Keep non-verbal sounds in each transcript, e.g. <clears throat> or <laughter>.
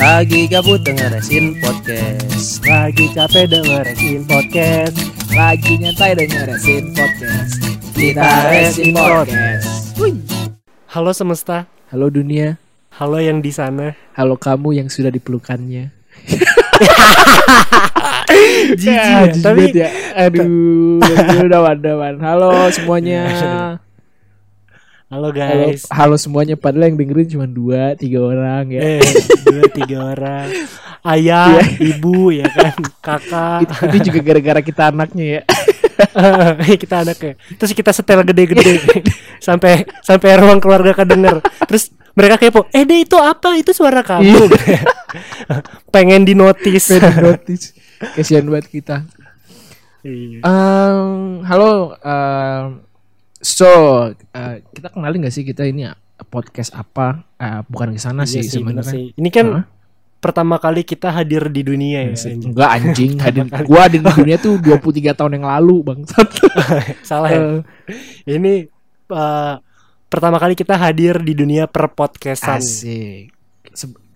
Lagi gabut dengerin podcast. Lagi capek dengerin podcast. Lagi nyantai dengerin podcast. Kita resin podcast. Halo semesta. Halo dunia. Halo yang di sana. Halo kamu yang sudah dipelukannya. <laughs> Jijik. Ya, ya, Tapi ya. Aduh Udah wadah Halo semuanya <laughs> Halo Halo, guys. halo semuanya. Padahal yang dengerin cuma dua Tiga orang ya. Eh dua tiga orang. Ayah, ibu ya kan? Kakak. It- Itu juga gara-gara kita anaknya ya. <laughs> Kita anaknya. Terus kita setel gede-gede. <laughs> Sampai sampai ruang keluarga kedenger Terus mereka kepo Eh deh itu apa? Itu suara kamu. <laughs> Pengen dinotis. Pengen notice Kasihan banget kita. Iya. Um, halo, um, so uh, kita kenalin gak sih kita ini uh, podcast apa? Uh, bukan ke sana Iya sih sih, sebenarnya. Ini kan Hah? pertama kali kita hadir di dunia ya. anjing. Enggak anjing, <laughs> hadir, gua hadir di dunia tuh 23 tahun yang lalu, Bang. <laughs> Salah ya. Eh, Ini uh, pertama kali kita hadir di dunia per podcastan. asik.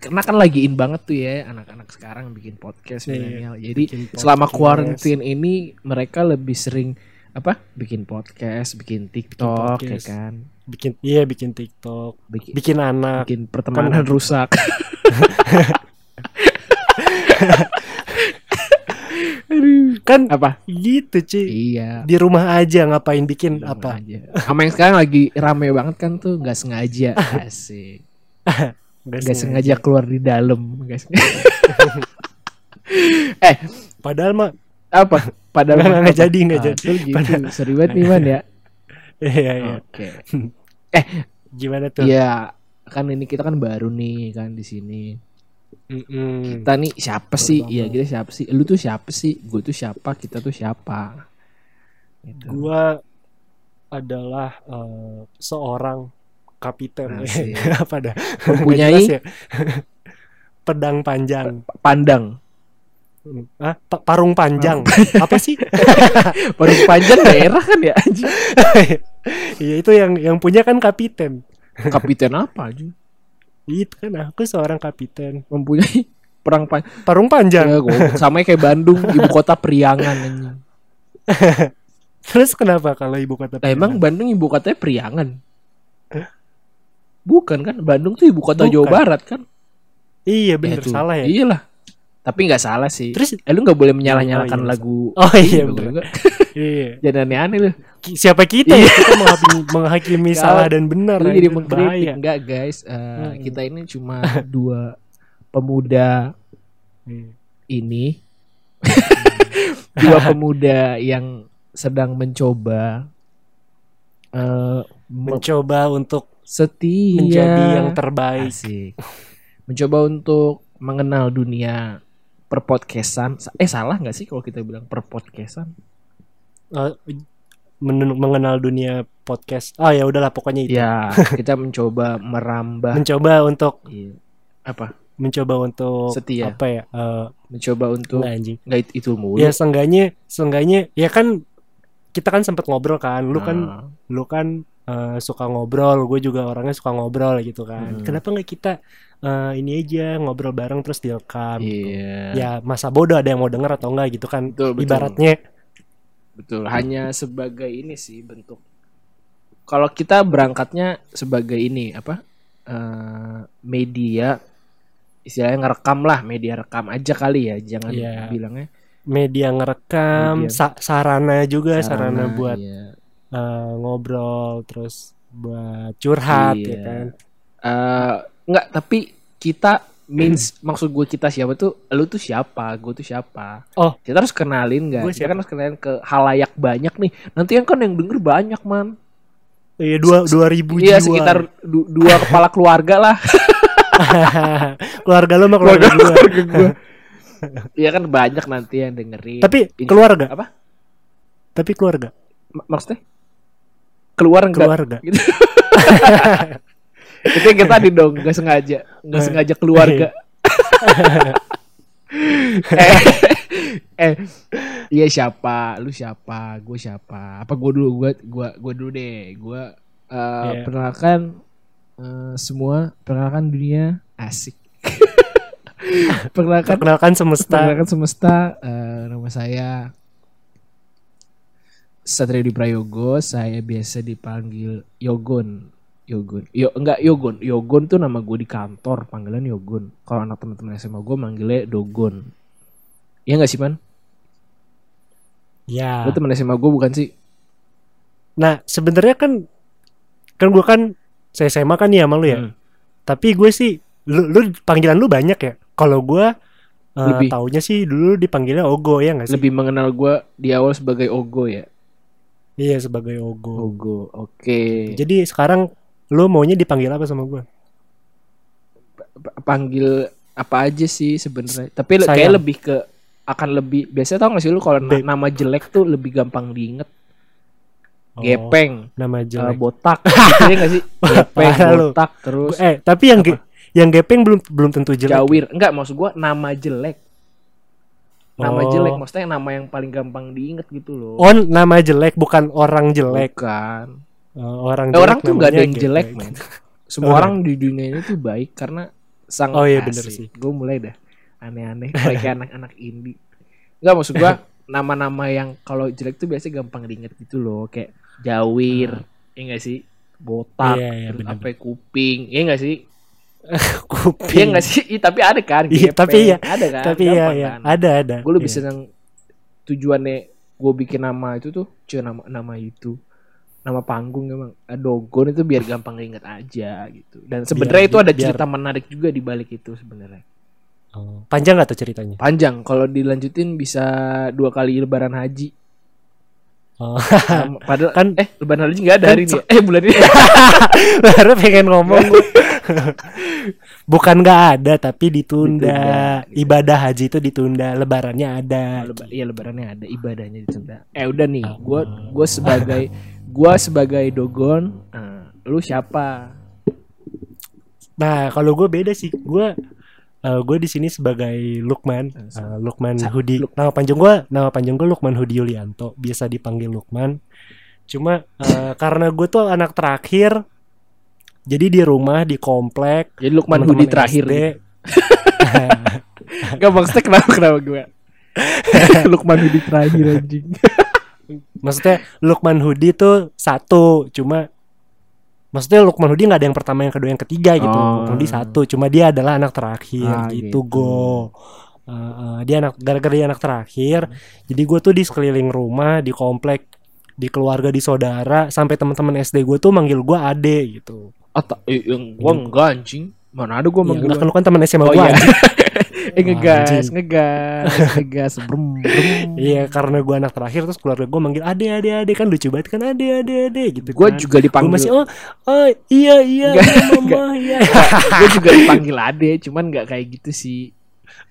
Karena kan lagi in banget tuh ya anak-anak sekarang bikin podcast Iya, milenial. Jadi bikin selama podcast. quarantine ini mereka lebih sering apa? Bikin podcast, bikin TikTok, ya podcast. kan? Bikin iya bikin TikTok, Bikin, bikin anak. bikin pertemanan rusak. <laughs> Aduh. Kan Apa? gitu, Ci. Iya. Di rumah aja ngapain bikin Apa apa? aja. Sama yang sekarang lagi rame banget kan tuh nggak sengaja. <laughs> Asik. Nggak sengaja keluar di dalam, guys. <laughs> eh, Padahal mah apa? Padahal Nggak, jadi, nggak Ah, jadi. gitu. Padahal- Seru banget nih man ya. <laughs> iya iya. Oke. <laughs> Gimana tuh? Iya, kan ini kita kan baru nih kan di sini. Mm-mm. Kita nih siapa sih? banget. Iya, kita siapa sih? Lu tuh siapa sih? Gue tuh siapa? Kita tuh siapa? Gitu. Gua adalah eh, seorang kapiten. <laughs> Asik. apa dah? Mempunyai- ya? pedang panjang. Pandang. Ah, pa- parung panjang. apa sih? <laughs> Baru panjang daerah kan ya anjing. <laughs> Iya itu yang yang punya kan kapiten. Kapiten apa aja? Itu kan aku seorang kapiten. Mempunyai perang pan Parung ya, panjang. goblok. sama kayak Bandung, <laughs> ibu kota Priangan anjing. Terus kenapa kalau ibu kota? Lah emang Bandung ibu kotanya Priangan? Bukan kan? Bandung tuh ibu kota Bukan. Jawa Barat kan? Iya bener itu. salah ya. Iyalah. Tapi nggak salah sih. Terus eh lu nggak boleh menyalah-nyalakan Oh, iya, lagu. Oh iya <laughs> Iya, bener. Iya. Jangan aneh-aneh lu. Siapa kita ya? Kita menghakimi, menghakimi salah dan benar. Lu jadi mengkritik enggak guys? Eh, Mm-mm. Kita ini cuma <laughs> dua pemuda Iya. ini <laughs> dua pemuda yang sedang mencoba eh me- Mencoba untuk setia menjadi yang terbaik. Asik. mencoba untuk mengenal dunia perpodcastan eh salah nggak sih kalau kita bilang perpodcastan Eh, men- mengenal dunia podcast. Ah ya udahlah pokoknya itu. ya kita mencoba merambah Mencoba untuk Iya. apa mencoba untuk Setia. apa ya? Eh, mencoba untuk nggak, anjing. nggak it- itu mulu Ya seenggaknya seenggaknya ya kan kita kan sempat ngobrol kan. Lu kan Nah, lu kan eh, suka ngobrol, gue juga orangnya suka ngobrol gitu kan. Hmm. Kenapa nggak kita eh, ini aja ngobrol bareng terus direkam? gitu. iya Ya masa bodoh ada yang mau denger atau enggak gitu kan? Betul, betul. Ibaratnya betul hanya sebagai ini sih bentuk kalau kita berangkatnya sebagai ini apa eh, media istilahnya ngerekam lah media rekam aja kali ya jangan Iya. bilangnya media ngerekam, Media. sa- sarana juga sarana, buat iya. Eh, ngobrol terus buat curhat Iya. ya kan. Eh, enggak tapi kita means <clears throat> maksud gue kita siapa tuh lu tuh siapa gue tuh siapa Oh. kita harus kenalin nggak Gue kita kan harus kenalin ke halayak banyak nih nanti yang kan yang denger banyak man Iya dua dua ribu iya jiwa. sekitar du- dua kepala keluarga lah <laughs> keluarga lu mah keluarga, keluarga gue iya kan banyak nanti yang dengerin Tapi keluarga. apa Tapi keluarga. M- maksudnya keluar enggak Keluarga. gitu. <laughs> Itu yang kita tadi dong nggak sengaja. Nggak sengaja keluarga <laughs> eh, eh. Iya siapa? Lu siapa? Gue siapa? Apa gue dulu? Gue gue gue dulu deh. Gue uh, Iya. perkenalkan eh, semua. Perkenalkan dunia. Asik. <laughs> Perkenalkan Perkenalkan semesta. Perkenalkan semesta eh, Nama saya Satria Di Prayogo Saya biasa dipanggil Yogon Yogon Yo, Enggak Yogon Yogon tuh nama gue di kantor Panggilan Yogon Kalau anak teman-teman SMA gue manggilnya Dogon Iya gak sih man? Ya. Lu teman SMA gue bukan sih? Nah, sebenarnya kan kan gue kan saya SMA kan ya sama lu ya. Hmm. Tapi gue sih lu, lu panggilan lu banyak ya. Kalau gue uh, Lebih. taunya sih dulu dipanggilnya Ogo ya nggak sih? Lebih mengenal gue di awal sebagai Ogo ya Iya sebagai Ogo. Ogo Oke Jadi sekarang lu maunya dipanggil apa sama gue? Pa- Panggil apa aja sih sebenarnya Tapi Sayang. kayak lebih ke akan lebih biasa tau gak sih lu kalau na- nama jelek tuh lebih gampang diinget Oh, gepeng Nama eh, jelek. botak gitu <laughs> ya gak sih <laughs> gepeng botak terus eh tapi yang ge- yang gepeng belum belum tentu jelek. jawir enggak maksud gua nama jelek nama Oh. jelek maksudnya nama yang paling gampang diinget gitu loh. Oh, nama jelek bukan orang jelek. bukan. Oh, orang Eh, orang tuh nggak ada yang jelek men. Semua orang di dunia ini tuh baik karena sang Oh, iya, bener sih. gue mulai dah aneh-aneh kayak <laughs> anak-anak indie. Enggak maksud gua nama-nama yang kalau jelek tuh biasanya gampang diinget gitu loh. Kayak jawir ya enggak sih? Botak Iya, iya, bener. apa kuping ya enggak sih <laughs> Kuping. Iya enggak sih Ih, tapi ada kan Iya, tapi iya. ada kan Tapi iya iya, kan? ada ada. gue lebih Iya. seneng tujuannya gue bikin nama itu tuh cuy nama nama itu nama panggung emang dogon itu biar gampang inget aja gitu dan sebenarnya itu ada biar- cerita menarik juga di balik itu sebenarnya Oh, Panjang gak tuh ceritanya? panjang kalau dilanjutin bisa dua kali lebaran haji Oh. Padahal Kan- eh lebaran haji nggak ada kan hari ini ya? eh bulan ini <laughs> Baru pengen ngomong gua. Bukan nggak ada tapi ditunda. Ditunda, gitu. Ibadah haji itu ditunda, lebarannya ada. Leba- iya lebarannya ada ibadahnya ditunda eh udah nih Oh. gue gue sebagai gue sebagai dogon nah, lu siapa Nah, kalau gue beda sih. Gue gue di sini sebagai Lukman, eh, Lukman Sa- Hudi. Luk- Nama panjang gue, nama panjang gue Lukman Hudi Yulianto. Biasa dipanggil Lukman. Cuma eh, <laughs> karena gue tuh anak terakhir, jadi di rumah di komplek. jadi Lukman teman-teman Hudi terakhir SD. <laughs> Gak maksudnya kenapa kenapa gue <laughs> Lukman Hudi terakhir anjing Maksudnya Lukman Hudi tuh satu, cuma maksudnya Lukman Hudi nggak ada yang pertama, yang kedua, yang ketiga gitu. Oh. Lukman Hudi satu, cuma dia adalah anak terakhir Ah, gitu, gitu. go. Uh, uh, dia anak gara-gara dia anak terakhir, jadi gue tuh di sekeliling rumah, di komplek, di keluarga, di saudara, sampai teman-teman SD gue tuh manggil gue Ade gitu. Oh, ta- eh, yang gua enggak anjing Mana ada gua Ya, manggil enggak kan lu kan teman SMA Oh gue. iya <laughs> Eh ngegas. Ngegas <laughs> Ngegas Brum brum Iya, karena gue anak terakhir terus keluarga gue manggil Ade, Ade, Ade kan lucu banget kan Ade, Ade, Ade gitu. Gue kan. juga dipanggil masih oh, oh iya iya Enggak, iya, mama iya. <laughs> Gue juga dipanggil Ade Cuman gak kayak gitu sih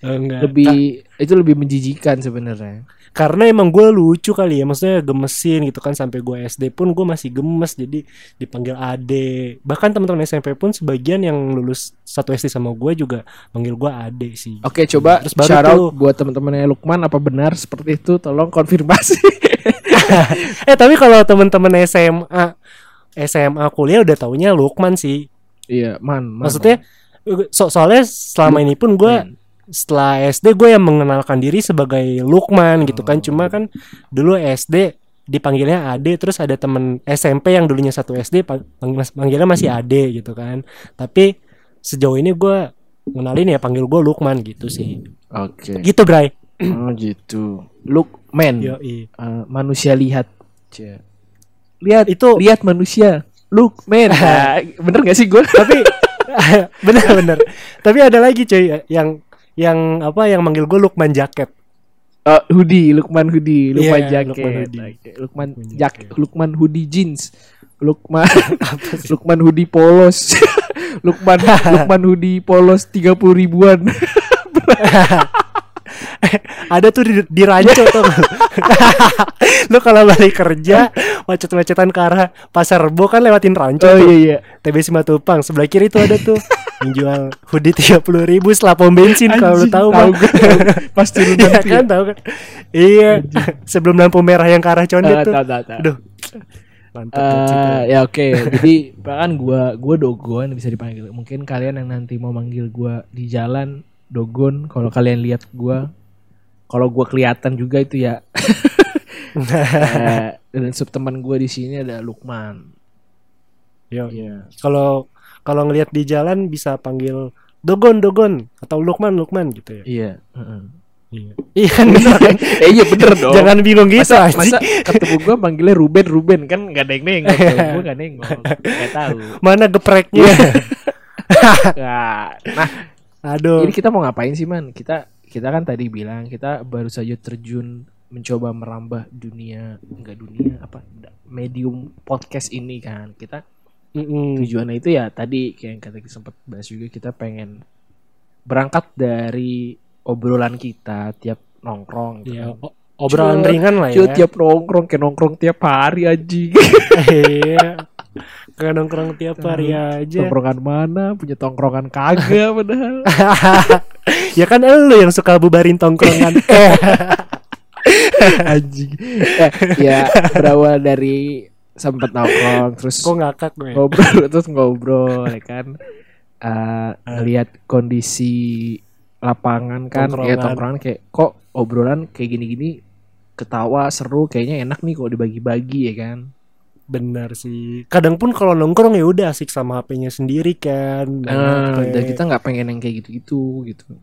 Oh, enggak. Lebih Itu lebih menjijikan sebenarnya karena emang gue lucu kali ya maksudnya gemesin gitu kan sampai gue SD pun gue masih gemes jadi dipanggil ade. Bahkan teman-teman SMP pun sebagian yang lulus satu SD sama gue juga manggil gue ade sih. Oke coba Terus baru tuh- buat teman-temannya Lukman Apa benar seperti itu? Tolong konfirmasi. <laughs> Eh tapi kalau teman-teman SMA SMA kuliah udah taunya Lukman sih. Iya man, man maksudnya so soalnya selama ini pun gue Man. Setelah SD gue yang mengenalkan diri sebagai Lukman gitu kan. Cuma kan dulu SD dipanggilnya Ade terus ada temen SMP yang dulunya satu SD pa- panggil- panggilnya masih Ade gitu kan. Tapi sejauh ini gue ngenalin ya panggil gue Lukman gitu sih. Oke. Gitu Bray. Oh gitu. Lukman. Yoi. Eh, manusia lihat. Lihat itu lihat manusia. Look man Nah, <laughs> bener gak sih gue tapi <laughs> bener-bener tapi ada lagi cuy yang yang apa yang manggil gue Lukman jaket. Oh, hoodie Lukman hoodie Lukman Iya, jaket. Lukman hoodie. Lukman Lukman jak jaket. Lukman hoodie jeans. Lukman <laughs> Lukman hoodie polos. <laughs> Lukman <laughs> Lukman hoodie polos tiga puluh ribuan. Ada tuh di, di ranco tuh. Lu kalau balik kerja macet-macetan ke arah pasar rebo kan lewatin ranco oh tuh. iya iya. TBC Matupang sebelah kiri tuh ada tuh yang jual hoodie tiga puluh ribu setelah pom bensin kalau lu tahu tahu mah gue tahu. pas turunan <laughs> Iya tuh ya. kan tahu kan iya sebelum lampu merah yang ke arah condet Ah, tuh tahu, tahu, tahu. aduh Mantap tuh. ya oke, jadi bahkan gua gua Dogon bisa dipanggil. Mungkin kalian yang nanti mau manggil gua di jalan Dogon, kalau kalian lihat gua kalau gua kelihatan juga itu ya. <laughs> Eh, dan sub teman gua di sini ada Lukman. Yo. Iya. Kalau kalau ngelihat di jalan bisa panggil Dogon Dogon atau Lukman Lukman gitu ya. Iya. Iya. Iya <laughs> kan bener kan? eh iya bener dong. Jangan bingung gitu masa, masa ketemu gua manggilnya Ruben Ruben kan nggak ada yang nengok <laughs> gua nggak nengok nggak tahu Mana gepreknya? <laughs> nah, nah Aduh. Jadi kita mau ngapain sih man? Kita kita kan tadi bilang kita baru saja terjun mencoba merambah dunia enggak dunia apa medium podcast ini kan kita Mm-mm. tujuannya itu ya tadi kayak yang kata kita sempat bahas juga kita pengen berangkat dari obrolan kita tiap nongkrong gitu Ya, kan. obrolan ringan lah ya. tiap nongkrong kayak nongkrong tiap hari anjing Iya. Kayak nongkrong tiap hari aja. tongkrongan mana punya tongkrongan kagak <laughs> padahal ya kan lu yang suka bubarin tongkrongan. <laughs> anjing <laughs> eh, ya berawal dari sempat nongkrong terus kok ngakak gue. ngobrol terus ngobrol ya kan Eh lihat kondisi lapangan kan Tongkrongan. ya tongkrongan kayak kok obrolan kayak gini-gini ketawa seru kayaknya enak nih kalau dibagi-bagi ya kan Benar sih. Kadang pun kalau nongkrong ya udah asik sama HP-nya sendiri kan. Eh, dan kita nggak pengen yang kayak gitu-gitu gitu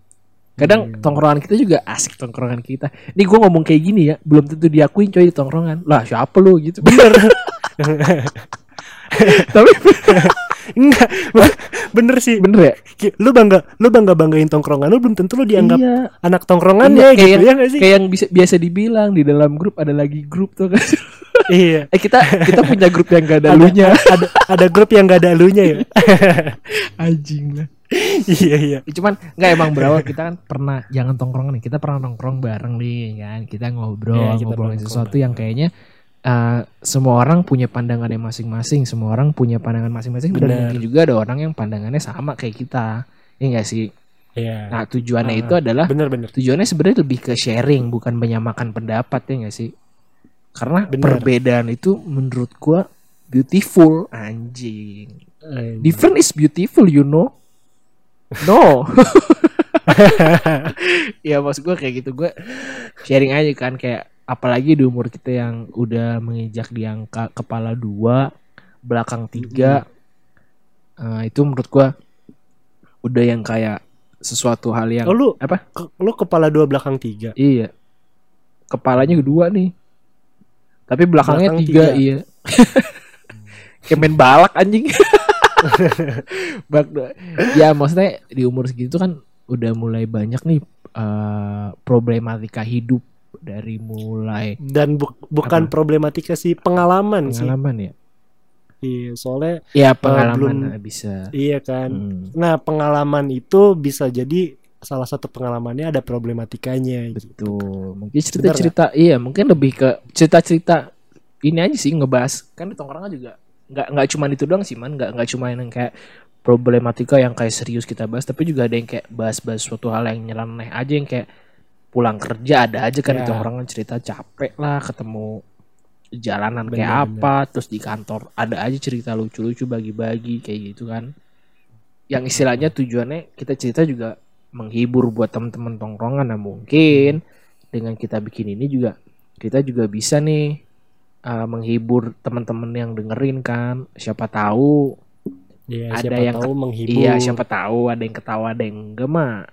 kadang Hmm. tongkrongan kita juga asik tongkrongan kita. Ini gue ngomong kayak gini ya belum tentu diakuin coy di tongkrongan. Lah siapa lu? Gitu. Bener. <laughs> Tapi <laughs> Enggak, bener sih. bener ya? Lu bangga, lu bangga banggain tongkrongan lu belum tentu lu dianggap iya. anak tongkrongan Iya, ya kayak gitu. yang- ya gak sih? kayak yang bisa biasa dibilang di dalam grup ada lagi grup tuh kan? <laughs> Iya. eh kita kita punya grup yang gak ada Ada, lunya. ada ada grup yang gak ada elunya ya. anjing lah iya iya. Ya, cuman nggak emang berawal kita kan pernah jangan tongkrongan nih kita pernah nongkrong bareng nih kan kita ngobrol Iya, kita ngobrolin sesuatu bareng. yang kayaknya uh, semua orang punya pandangan yang masing-masing semua orang punya pandangan masing-masing dan mungkin juga ada orang yang pandangannya sama kayak kita ya enggak sih Iya. nah tujuannya Ah, itu adalah Bener bener. tujuannya sebenarnya lebih ke sharing bukan menyamakan pendapat ya enggak sih karena Benar. perbedaan itu menurut gua beautiful anjing different is beautiful you know no. <laughs> Ya maksud gue kayak gitu. Gue sharing aja kan kayak apalagi di umur kita yang udah menginjak di angka kepala dua belakang tiga eh, itu menurut gue udah yang kayak sesuatu hal yang Oh lu apa? ke- lu kepala dua belakang tiga. iya. Kepalanya kedua nih. Tapi belakangnya Belakang tiga, tiga. iya. <laughs> Kayak main balak anjing <laughs> <laughs> Bak- ya maksudnya di umur segitu kan udah mulai banyak nih eh, problematika hidup dari mulai Dan bu- bukan Apa? problematika sih pengalaman, sih. pengalaman ya Iya, soalnya ya pengalaman belum- eh, bisa iya kan. Hmm, Nah, pengalaman itu bisa jadi salah satu pengalamannya ada problematikanya. gitu. betul mungkin cerita cerita iya mungkin lebih ke cerita cerita ini aja sih ngebahas kan di tongkrongan juga nggak nggak cuma itu doang sih man. Nggak nggak cuma yang kayak problematika yang kayak serius kita bahas tapi juga ada yang kayak bahas-bahas suatu hal yang nyeleneh aja yang kayak pulang kerja ada aja kan di Ya. tongkrongan cerita capek lah ketemu jalanan kayak Bener, apa terus di kantor ada aja cerita lucu-lucu bagi-bagi kayak gitu kan. Yang istilahnya tujuannya kita cerita juga menghibur buat teman-teman tongkrongan nah mungkin dengan kita bikin ini juga kita juga bisa nih uh, menghibur teman-teman yang dengerin kan. Siapa tahu Iya, Ada siapa yang tahu menghibur. iya siapa tahu ada yang ketawa ada yang enggak mah.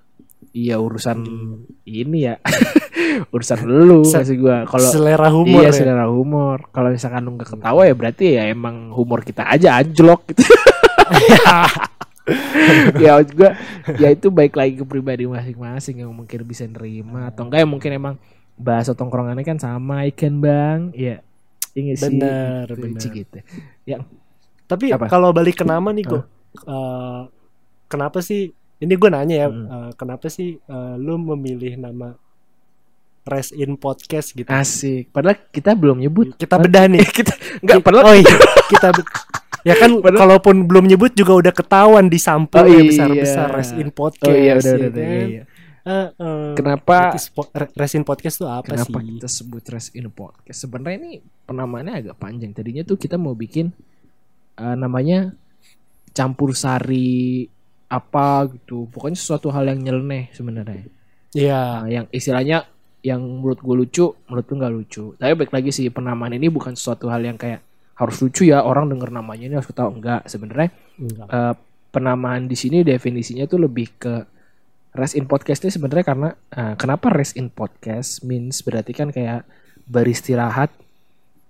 Iya urusan Hmm. ini ya. <laughs> Urusan lu kasih gua. Kalau selera humor iya ya. selera humor. Kalau misalkan lu nggak ketawa ya berarti ya emang humor kita aja anjlok gitu. <laughs> Ya gua ya itu baik lagi ke pribadi masing-masing yang mungkin bisa nerima atau enggak. Ya mungkin emang bahasa tongkrongannya kan sama ikan bang. Ya Iya nggak sih? Benar, Gitu, benar. Gitu. Ya, Tapi Apa? kalau balik ke nama nih kok, eh, kenapa sih? Ini gue nanya ya, Hmm. eh, kenapa sih eh, lu memilih nama Rest in Podcast gitu? asik. Padahal kita belum nyebut. Kita bedah nih. <laughs> kita enggak padahal Oh iya, <laughs> kita ya kan Padahal- kalaupun belum nyebut juga udah ketahuan di sampul Oh ya iya. besar-besar Rest in Podcast. Oh iya udah ya udah, udah kan? iya, iya. Eh, eh, Kenapa Resin podcast tuh apa kenapa sih? kita sebut Rest in Podcast? Sebenarnya ini penamaannya agak panjang. Tadinya tuh kita mau bikin eh, namanya campur sari apa gitu. Pokoknya sesuatu hal yang nyeleneh sebenarnya. Iya. Nah, yang istilahnya yang menurut gue lucu, menurut lu nggak lucu. Tapi baik lagi sih penamaan ini bukan sesuatu hal yang kayak harus lucu ya orang denger namanya ini harus ketawa enggak sebenarnya eh, penamaan di sini definisinya tuh lebih ke rest in podcast itu sebenarnya karena eh, kenapa rest in podcast means berarti kan kayak beristirahat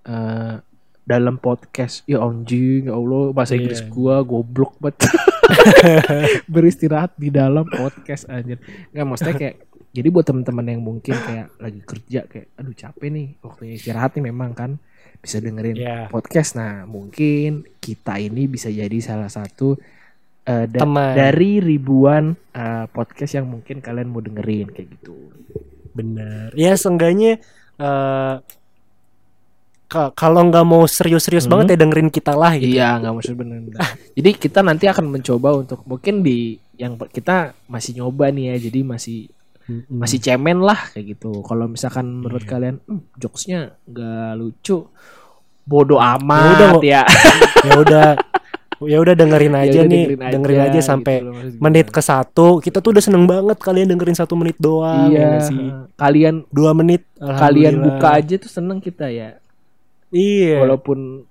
eh, dalam podcast ya anjing ya Allah bahasa Iya. Inggris gua goblok banget <laughs> beristirahat di dalam podcast anjir nggak maksudnya kayak jadi buat teman-teman yang mungkin kayak lagi kerja kayak aduh capek nih waktunya istirahat nih memang kan bisa dengerin Iya. podcast. Nah, mungkin kita ini bisa jadi salah satu eh, da- Teman. dari ribuan eh, podcast yang mungkin kalian mau dengerin kayak gitu. Bener. Ya seenggaknya eh ka- kalau nggak mau serius-serius Hmm. banget ya dengerin kita lah gitu. Iya, nggak maksud bener. jadi kita nanti akan mencoba untuk mungkin di yang kita masih nyoba nih ya, jadi masih Mm-mm. masih cemen lah kayak gitu. Kalau misalkan menurut Iya. kalian "Hmm, jokesnya nggak lucu, bodoh udah, amat ya. ya udah <laughs> ya udah dengerin Ya aja udah nih dengerin aja, gitu sampai loh, maksud gue. menit ke satu kita tuh udah seneng banget kalian dengerin satu menit doang ya Iya, nggak sih kalian dua menit kalian buka aja tuh seneng kita ya. iya Walaupun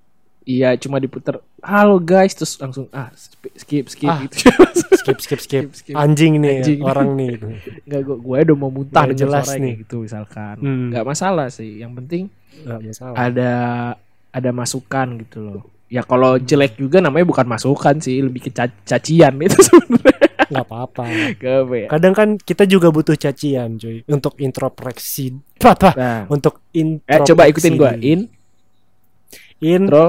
iya cuma diputer halo guys terus langsung ah skip skip, skip Ah. gitu. <laughs> skip skip skip Skip, skip. anjing nih Anjing. orang nih <laughs> Enggak gue gue udah mau muntah Nggak denger jelas nih. gitu misalkan. Hmm. Nggak masalah sih. Yang penting Nggak masalah ada ada masukan gitu loh. Ya kalau jelek juga namanya bukan masukan sih, lebih ke ca- cacian <laughs> itu sebenarnya. nggak apa-apa. Ya. kadang kan kita juga butuh cacian cuy untuk introspeksi apa Nah, untuk eh introspeksi coba ikutin gue in. Intro.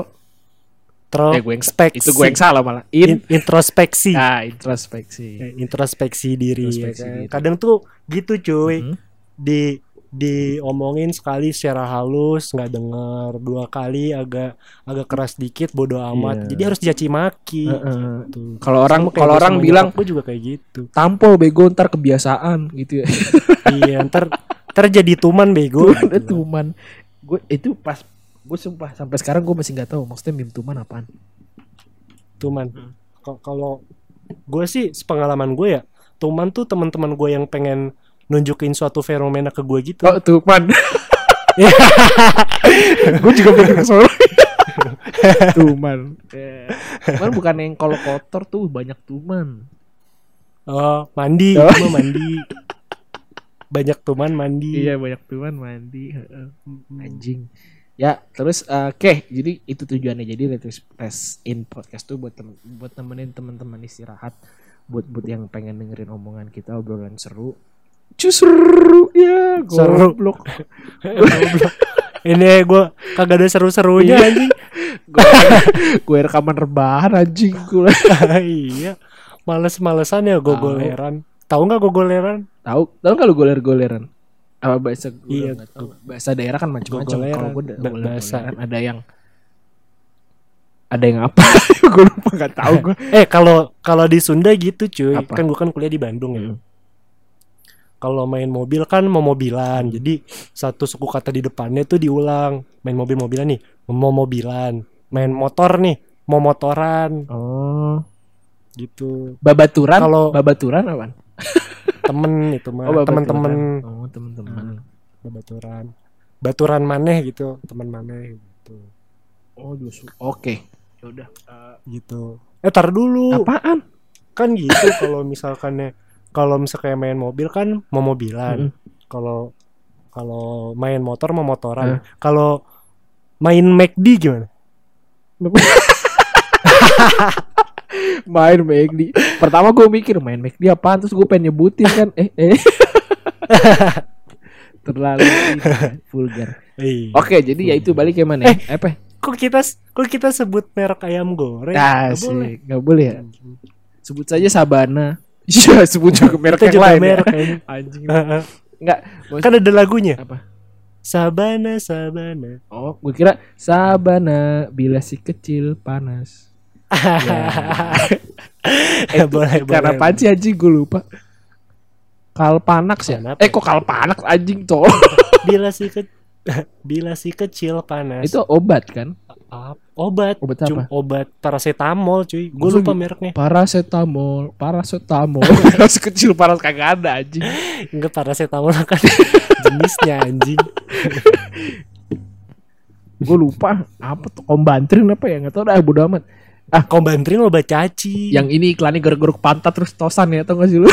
Intro eh gue yang itu gue yang salah malah. In, In- introspeksi. Ah introspeksi. Eh, introspeksi diri ya Introspeksi kan. diri. kadang tuh gitu cuy Mhm. di diomongin sekali secara halus nggak denger dua kali agak agak keras dikit bodoh amat Iya. jadi harus dicaci maki Heeh. Tuh. Kalau orang kalau orang bilang gua juga kayak gitu tampol bego ntar kebiasaan gitu ya. <laughs> iya ntar ntar jadi tuman bego Tuman, gitu. tuman. Gue itu pas gue sumpah sampai sekarang gue masih nggak tahu maksudnya meme tuman apaan. tuman Hmm. Kalau gue sih sepengalaman gue ya tuman tuh teman-teman gue yang pengen nunjukin suatu fenomena ke gue gitu Oh tuman. <laughs> gue juga mikir ke sono. tuman. Eh, Tuman bukan yang kalau kotor tuh banyak tuman. oh mandi Oh. gua mandi banyak tuman mandi Iya banyak tuman mandi. heeh. Anjing. Ya terus eh, oke jadi itu tujuannya jadi rest in podcast tuh buat tem buat temenin teman-teman istirahat buat buat yang pengen dengerin omongan kita obrolan seru. Justru ya Seru. goblok. <laughs> Ini gue kagak ada seru-serunya Iya. anjing. gue gue rekaman rebahan anjing gue <laughs> iya. Males-malesan ya gogoleran. Tahu nggak gogoleran? tahu tahu nggak lu goler goleran apa bahasa gua Iya, bahasa daerah kan macam-macam kalau gue Ba- bahasa. ada yang ada yang apa <laughs> gue lupa nggak tahu gue Eh kalau kalau di Sunda gitu cuy. Apa? Kan gue kan kuliah di Bandung ya. Hmm. Kalau main mobil kan mau mobilan. Jadi satu suku kata di depannya tuh diulang. Main mobil-mobilan nih, mau mobilan. Main motor nih, mau motoran oh gitu. babaturan Kalau- babaturan apa Temen itu mah, oh babaturan. temen-temen oh temen-temen baturan. Baturan maneh gitu, teman maneh gitu. oh justru oke yaudah Eh, Gitu. Eh tar dulu. apaan Kan gitu kalau misalkannya kalau misalnya main mobil kan mau mobilan. Kalau kalau main motor mau motoran. Kalau main McD gimana? <laughs> main McD pertama gue mikir main McD apaan? Terus gue pengen nyebutin kan. Eh eh. <laughs> Terlalu ini, vulgar. Iya. oke jadi ya itu balik ke mana eh, apa? Kok kita kok kita sebut merek ayam goreng? Nggak Asik, boleh. nggak boleh ya? Sebut saja Sabana iya sebut juga merek Kita yang lain ya. merek kayaknya. <laughs> anjing nggak kan ada lagunya. apa Sabana Sabana. oh gue kira Sabana bila si kecil panas <laughs> <laughs> Eh, boleh karena boleh. apaan sih anjing gue lupa Kalpanax ya? Eh kok Kalpanax anjing tol? Bila si ke bila si kecil panas. itu obat kan? Obat. Obat Cuma apa? obat paracetamol cuy. Gue lupa mereknya. Paracetamol, paracetamol. <laughs> Masih kecil paras kagak ada anjing. Enggak paracetamol kan <laughs> jenisnya anjing. Gue lupa apa tuh kombantrin apa ya nggak tahu dah bodo amat. Kombantrin obat caci. Yang ini iklannya geruk-geruk pantat terus tosan ya tau gak sih lu?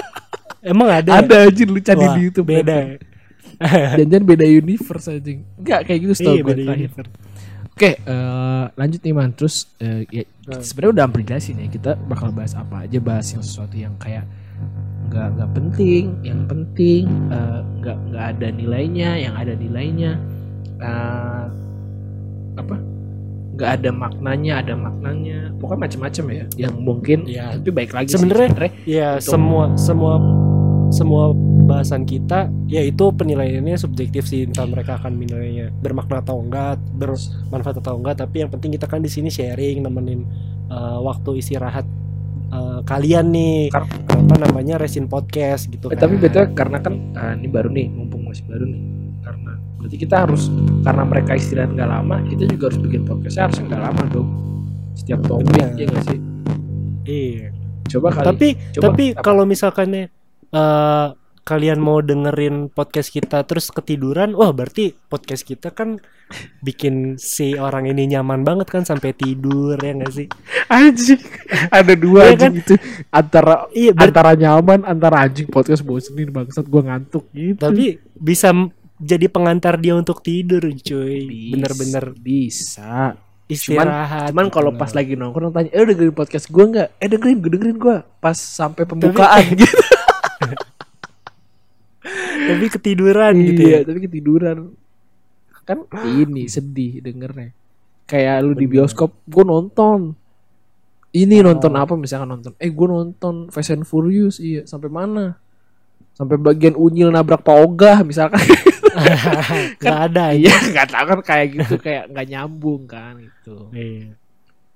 <laughs> emang ada. ya? ada anjing lu cari di YouTube. Beda. Jangan beda universe anjing. Enggak kayak gitu setahu Iya, gue terakhir. universe. Oke, eh, lanjut nih man. Terus eh, ya, Hmm. sebenarnya udah hampir jelasin ya. Kita bakal bahas apa aja, bahas yang sesuatu yang kayak nggak nggak penting, yang penting eh, nggak nggak ada nilainya, yang ada nilainya eh, apa? Nggak ada maknanya, ada maknanya. Pokoknya macam-macam ya. Yang mungkin. Iya. Tapi baik lagi Sebenarnya- Ya Betul. semua semua semua bahasan kita ya itu penilaiannya subjektif sih entah mereka akan menilainya bermakna atau enggak bermanfaat atau enggak. Tapi yang penting kita kan di sini sharing nemenin uh, waktu istirahat uh, kalian nih. Kar- apa namanya resin podcast gitu Eh, kan. tapi betul karena kan ah, ini baru nih mumpung masih baru nih. Karena berarti kita harus karena mereka istirahat nggak lama kita juga harus bikin podcastnya harus nggak lama dong. Setiap topik ya nggak sih? Iya. Coba kali tapi coba. tapi kalau misalkan uh, kalian mau dengerin podcast kita terus ketiduran wah berarti podcast kita kan bikin si orang ini nyaman banget kan sampai tidur ya nggak sih? Anjing ada dua Iya anjing itu. Antara iya ber- antara nyaman antara anjing podcast bosenin bangsat gua ngantuk gitu. Tapi bisa jadi pengantar dia untuk tidur cuy. Bener-bener bisa. Istirahat cuman gitu kalau loh. pas lagi nongkrong tanya eh udah dengerin podcast gua nggak? Eh dengerin gue dengerin gua. Pas sampai pembukaan gitu tapi ketiduran gitu iya ya? tapi ketiduran. Kan ini sedih dengernya. Kayak lu di bioskop gue nonton. Ini Oh. nonton apa? Misalkan nonton eh gue nonton Fast and Furious iya. Sampai mana? Sampai bagian unyil nabrak Pak Ogah misalkan. <laughs> Nggak ada ya nggak tahu kan kayak gitu kayak nggak nyambung kan gitu. Iya.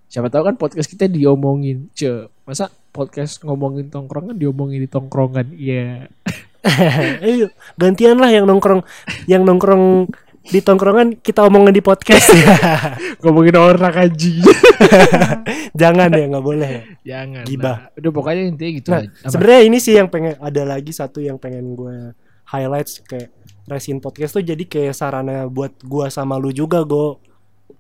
siapa tahu kan podcast kita diomongin. Ce masa podcast ngomongin tongkrongan diomongin di tongkrongan? Iya <laughs> <laughs> Ayo gantian lah yang nongkrong yang nongkrong di tongkrongan kita omongin di podcast <laughs> ngomongin orang aja <laughs> jangan ya nggak boleh ya. jangan Gibah. lah. udah pokoknya intinya gitu Nah, sebenarnya ini sih yang pengen ada lagi satu yang pengen gue highlights kayak resin podcast tuh jadi kayak sarana buat gua sama lu juga go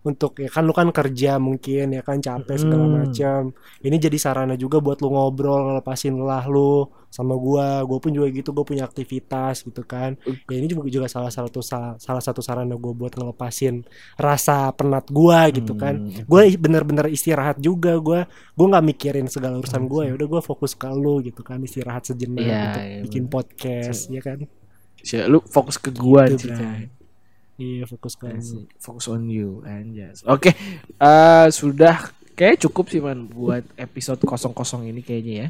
untuk ya kan lu kan kerja mungkin ya kan capek segala Hmm. macam ini jadi sarana juga buat lu ngobrol ngelepasin lelah lu sama gua. Gua pun juga gitu gua punya aktivitas gitu kan. Ya ini juga juga salah satu salah, satu sarana gua buat ngelepasin rasa penat gua gitu kan. Hmm. gue bener-bener istirahat juga gue gue nggak mikirin segala urusan gue ya udah gue fokus ke lu gitu kan istirahat sejenak Iya, untuk iya, bikin podcast ya kan. Si- lu fokus ke gua Gitu. Iya fokus ke. Fokus on you anjas. Oke, eh, sudah kayak cukup sih man buat episode 00 ini kayaknya ya.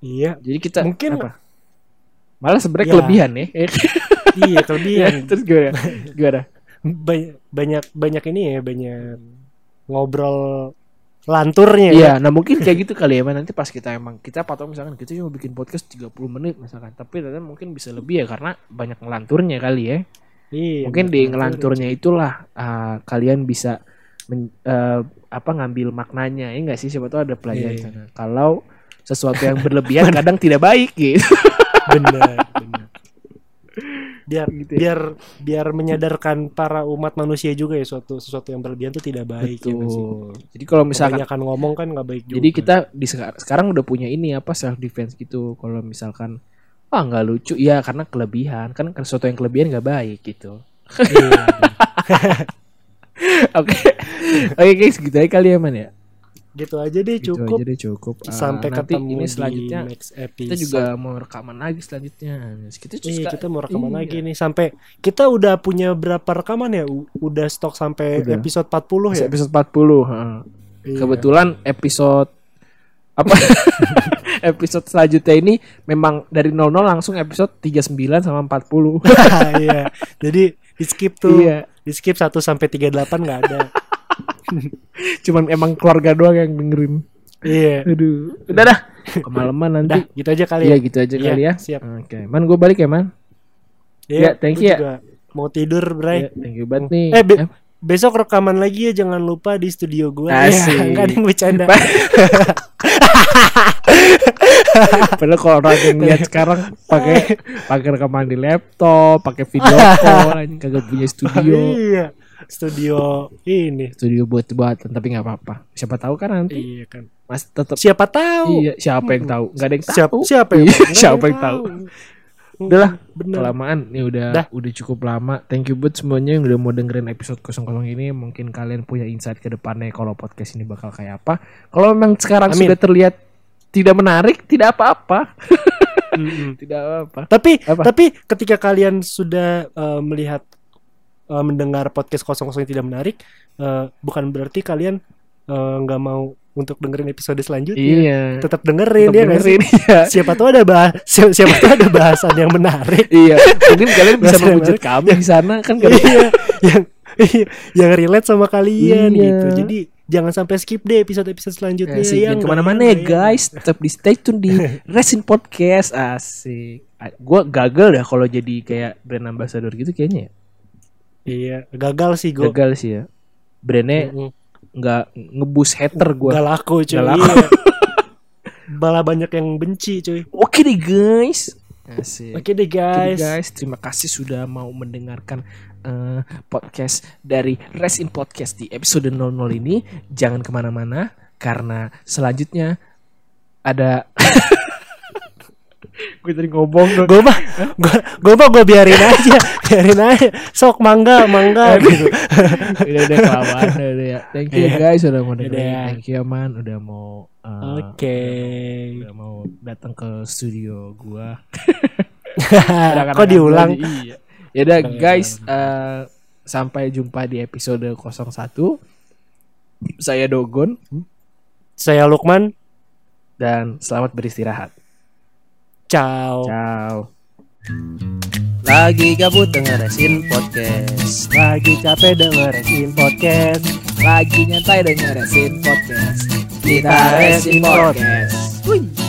iya Jadi kita Mungkin- apa? Malah sebenarnya Ya. <laughs> kelebihan ya. iya kelebihan terus gimana? Gimana? banyak banyak banyak ini ya banyak ngobrol lanturnya ya. Iya, nah mungkin kayak gitu kali ya, Man. nanti pas kita emang kita patut misalkan kita cuma bikin podcast 30 menit misalkan, tapi ternyata mungkin bisa lebih ya karena banyak ngelanturnya kali ya. Iya, mungkin di lantur. ngelanturnya itulah uh, kalian bisa men- uh, apa ngambil maknanya ya enggak sih siapa tahu ada pelajaran Iya. sana. Kalau sesuatu yang berlebihan <laughs> kadang tidak baik gitu. <laughs> benar benar biar Gitu ya. biar biar menyadarkan para umat manusia juga ya suatu sesuatu yang berlebihan itu tidak baik ya sih? Betul. Jadi kalau misalkan Kebanyakan ngomong kan nggak baik juga jadi kita di seka- sekarang udah punya ini apa self defense gitu. Kalau misalkan ah nggak lucu ya karena kelebihan kan sesuatu yang kelebihan nggak baik gitu. Iya. <laughs> Oke. Oke guys, gitu aja kali ya man ya. gitu aja deh Gitu cukup aja deh cukup. Ah, sampai nanti ketemu ini di selanjutnya next episode kita juga mau rekaman lagi selanjutnya. Kita Iya, suka- kita mau rekaman iya. lagi nih sampai kita udah punya berapa rekaman ya? U- Udah stok sampai Udah. episode 40 ya? episode 40 heeh. Iya. Kebetulan episode apa <laughs> episode selanjutnya ini memang dari 00 langsung episode 39 sama 40. <laughs> Iya. Jadi di skip tuh. iya, Di skip 1 sampai 38 nggak ada. cuman emang keluarga doang yang dengerin. Iya. Aduh. Udah dah. kemalaman nanti. Dah, gitu aja kali Iya ya. gitu aja Iya, kali ya. siap. Oke, man gue balik ya man. Ya, thank gua you ya. juga Mau tidur, Bray. Ya, thank you banget nih. Eh, be- besok rekaman lagi ya jangan lupa di studio gua. Asik. Ya, enggak ada yang bercanda. <laughs> <laughs> Padahal kalau orang yang lihat sekarang pakai pakai rekaman di laptop, pakai video call, kagak punya studio. iya. Studio ini. Studio buat buatan tapi nggak apa-apa. Siapa tahu kan nanti Iya kan. Mas tetap Siapa tahu? iya siapa yang tahu? Nggak ada yang Siapa tahu. siapa yang Iya, Nggak ada siapa yang tahu? Udahlah, Bener. kelamaan nih udah Dah. udah cukup lama. Thank you buat semuanya yang udah mau dengerin episode 00 ini. Mungkin kalian punya insight ke depannya kalau podcast ini bakal kayak apa. Kalau memang sekarang Amin. sudah terlihat tidak menarik, tidak apa-apa. <laughs> Tidak apa-apa. Tapi Apa? tapi ketika kalian sudah eh, melihat eh, mendengar podcast kosong kosong yang tidak menarik, eh, bukan berarti kalian nggak mau untuk dengerin episode selanjutnya. Iya. Tetap dengerin Tetap ya dengerin, iya. Siapa tahu ada bahas siapa, siapa tahu ada bahasan yang menarik. <laughs> Iya, mungkin kalian bisa menghujat menarik. kami di sana kan kalian iya, yang iya, yang relate sama kalian Iya. gitu. Jadi jangan sampai skip deh episode-episode selanjutnya Asik, ya. jangan nggak? ke mana-mana ya guys Tetap di stay tune di <laughs> Resin Podcast Asik Gue gagal dah kalau jadi kayak brand ambassador gitu kayaknya ya Iya, gagal sih gue. Gagal sih ya Brandnya nggak ngebus hater gue Gak laku cuy. Nggak laku. Iya. <laughs> Malah banyak yang benci cuy. Oke deh guys Asik Oke deh Oke guys. deh, guys, terima kasih sudah mau mendengarkan eh, podcast dari Resin Podcast di episode 00 ini. Jangan ke mana-mana karena selanjutnya ada. <laughs> Gue tadi ngomong dong. Gue mah, gue gue mah gue biarin aja, biarin aja. Sok mangga, mangga gitu. <laughs> udah udah kelamaan udah, udah ya. Thank you Iya. guys udah mau dengerin. Udah. Thank you man udah mau. eh, Oke. Udah mau datang ke studio gua. <laughs> Kok diulang? Iya. Ya udah guys, eh, sampai jumpa di episode 01. Saya Dogon Saya Lukman. dan selamat beristirahat. Ciao. Ciao. Lagi gabut dengerin podcast. Lagi capek dengerin podcast. Lagi nyantai dengerin podcast. Kita resin podcast.